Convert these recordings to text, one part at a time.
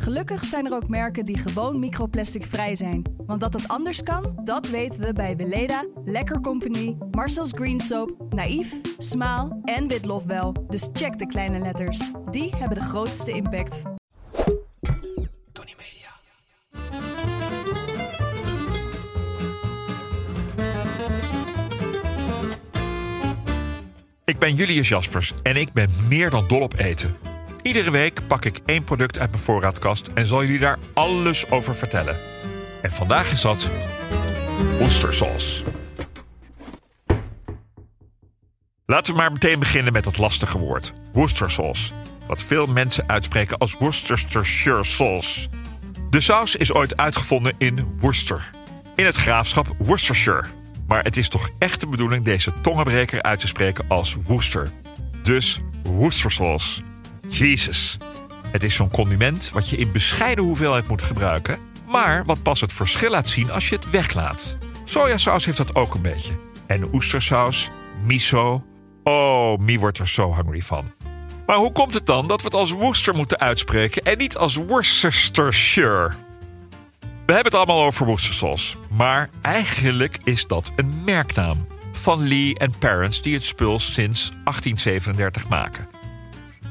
Gelukkig zijn er ook merken die gewoon microplastic vrij zijn. Want dat het anders kan, dat weten we bij Weleda, Lekker Company, Marcel's Green Soap, Naïef, Smaal en Witlof wel. Dus check de kleine letters. Die hebben de grootste impact. Tony Media. Ik ben Julius Jaspers en ik ben meer dan dol op eten. Iedere week pak ik één product uit mijn voorraadkast en zal jullie daar alles over vertellen. En vandaag is dat oestersauce. Laten we maar meteen beginnen met het lastige woord: Worcestershire. Wat veel mensen uitspreken als Worcestershire sauce. De saus is ooit uitgevonden in Worcester, in het graafschap Worcestershire. Maar het is toch echt de bedoeling deze tongenbreker uit te spreken als Worcester. Dus Worcestershire. Jezus. Het is zo'n condiment wat je in bescheiden hoeveelheid moet gebruiken, maar wat pas het verschil laat zien als je het weglaat. Sojasaus heeft dat ook een beetje. En oestersaus, miso. Oh, Mie wordt er zo hungry van. Maar hoe komt het dan dat we het als Worcester moeten uitspreken en niet als Worcestershire? We hebben het allemaal over Worcestershire, maar eigenlijk is dat een merknaam van Lee en Parents die het spul sinds 1837 maken.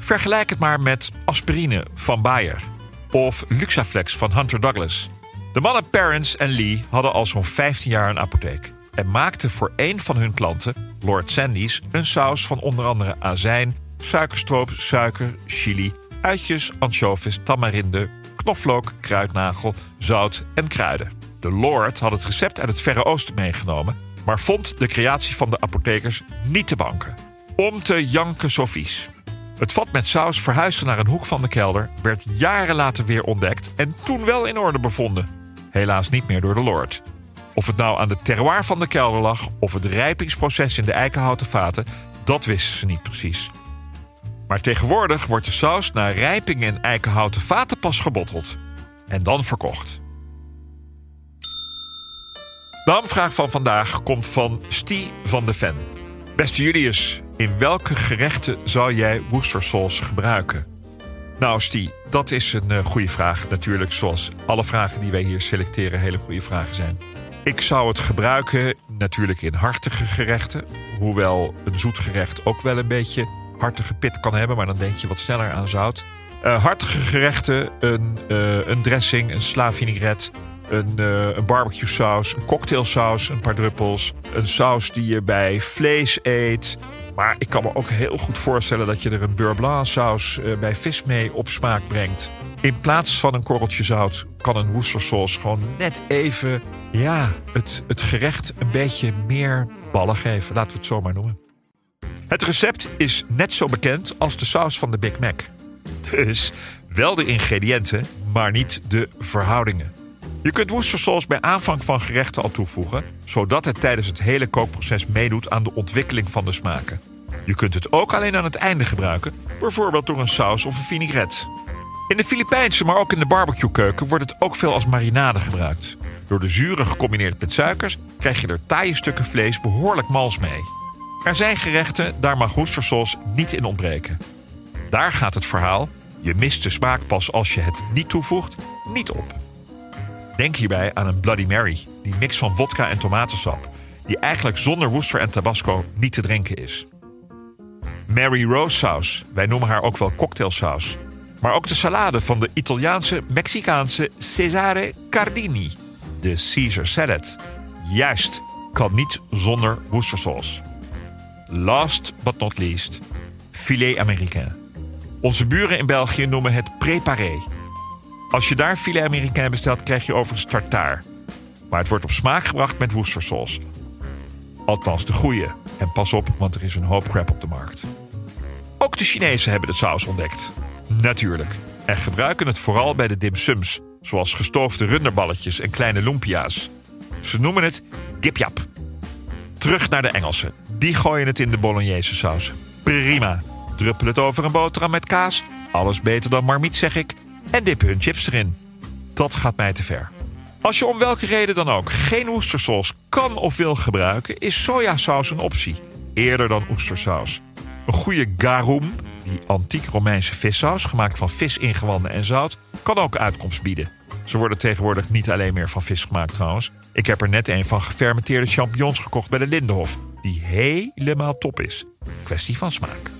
Vergelijk het maar met aspirine van Bayer of Luxaflex van Hunter Douglas. De mannen Parents en Lee hadden al zo'n 15 jaar een apotheek en maakten voor één van hun klanten, Lord Sandys, een saus van onder andere azijn, suikerstroop, suiker, chili, uitjes, anchovies, tamarinde, knoflook, kruidnagel, zout en kruiden. De Lord had het recept uit het Verre Oosten meegenomen, maar vond de creatie van de apothekers niet te banken. Om te janken zo vies. Het vat met saus verhuisde naar een hoek van de kelder, werd jaren later weer ontdekt en toen wel in orde bevonden. Helaas niet meer door de Lord. Of het nou aan de terroir van de kelder lag of het rijpingsproces in de eikenhouten vaten, dat wisten ze niet precies. Maar tegenwoordig wordt de saus na rijping in eikenhouten vaten pas gebotteld. En dan verkocht. De hamvraag van vandaag komt van Stie van de Ven. Beste Julius, in welke gerechten zou jij Worcestershire gebruiken? Nou, Stie, dat is een uh, goede vraag. Natuurlijk, zoals alle vragen die wij hier selecteren, hele goede vragen zijn. Ik zou het gebruiken natuurlijk in hartige gerechten. Hoewel een zoet gerecht ook wel een beetje hartige pit kan hebben, maar dan denk je wat sneller aan zout. Uh, hartige gerechten, een, uh, een dressing, een sla vinaigrette, een, uh, een barbecue saus, een cocktailsaus, een paar druppels. Een saus die je bij vlees eet. Maar ik kan me ook heel goed voorstellen dat je er een beurre blanc saus bij vis mee op smaak brengt. In plaats van een korreltje zout kan een Worcestershire gewoon net even ja, het, het gerecht een beetje meer ballen geven. Laten we het zo maar noemen. Het recept is net zo bekend als de saus van de Big Mac. Dus wel de ingrediënten, maar niet de verhoudingen. Je kunt Worcestershire bij aanvang van gerechten al toevoegen, zodat het tijdens het hele kookproces meedoet aan de ontwikkeling van de smaken. Je kunt het ook alleen aan het einde gebruiken, bijvoorbeeld door een saus of een vinaigrette. In de Filipijnse, maar ook in de barbecuekeuken wordt het ook veel als marinade gebruikt. Door de zuren gecombineerd met suikers krijg je er taaie stukken vlees behoorlijk mals mee. Er zijn gerechten, daar mag Worcestershire niet in ontbreken. Daar gaat het verhaal, je mist de smaak pas als je het niet toevoegt, niet op. Denk hierbij aan een Bloody Mary, die mix van vodka en tomatensap, die eigenlijk zonder Worcester en Tabasco niet te drinken is. Mary Rose saus, wij noemen haar ook wel cocktailsaus. Maar ook de salade van de Italiaanse Mexicaanse Cesare Cardini, de Caesar salad. Juist, kan niet zonder Worcestershire. Last but not least, filet américain. Onze buren in België noemen het préparé. Als je daar filet américain bestelt, krijg je overigens tartaar. Maar het wordt op smaak gebracht met Worcestersaus. Althans de goede. En pas op, want er is een hoop crap op de markt. Ook de Chinezen hebben de saus ontdekt. Natuurlijk. En gebruiken het vooral bij de dim sums, zoals gestoofde runderballetjes en kleine lumpia's. Ze noemen het gipjap. Terug naar de Engelsen. Die gooien het in de bolognese saus. Prima. Druppel het over een boterham met kaas. Alles beter dan marmiet, zeg ik. En dip hun chips erin. Dat gaat mij te ver. Als je om welke reden dan ook geen oestersaus kan of wil gebruiken, is sojasaus een optie. Eerder dan oestersaus. Een goede garum, die antiek Romeinse vissaus, gemaakt van visingewanden en zout, kan ook uitkomst bieden. Ze worden tegenwoordig niet alleen meer van vis gemaakt trouwens. Ik heb er net een van gefermenteerde champignons gekocht bij de Lindenhof, die helemaal top is. Kwestie van smaak.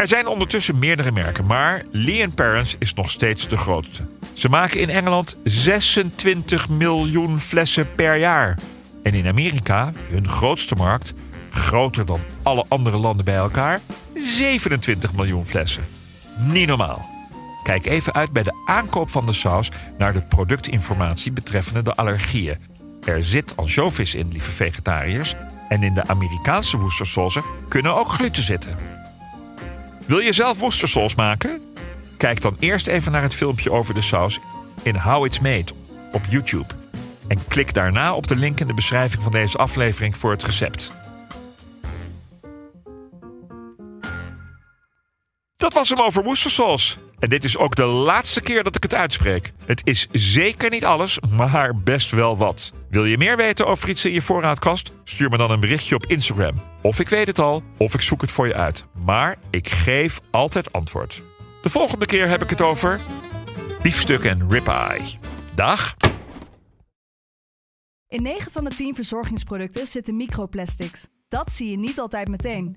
Er zijn ondertussen meerdere merken, maar Lee Parents is nog steeds de grootste. Ze maken in Engeland 26 miljoen flessen per jaar. En in Amerika, hun grootste markt, groter dan alle andere landen bij elkaar, 27 miljoen flessen. Niet normaal. Kijk even uit bij de aankoop van de saus naar de productinformatie betreffende de allergieën. Er zit ansjovis in, lieve vegetariërs. En in de Amerikaanse woestersausen kunnen ook gluten zitten. Wil je zelf woestersauce maken? Kijk dan eerst even naar het filmpje over de saus in How It's Made op YouTube. En klik daarna op de link in de beschrijving van deze aflevering voor het recept. Dat was hem over woestersauce. En dit is ook de laatste keer dat ik het uitspreek. Het is zeker niet alles, maar best wel wat. Wil je meer weten over iets in je voorraadkast? Stuur me dan een berichtje op Instagram. Of ik weet het al, of ik zoek het voor je uit. Maar ik geef altijd antwoord. De volgende keer heb ik het over biefstuk en ribeye. Dag! In 9 van de 10 verzorgingsproducten zitten microplastics. Dat zie je niet altijd meteen.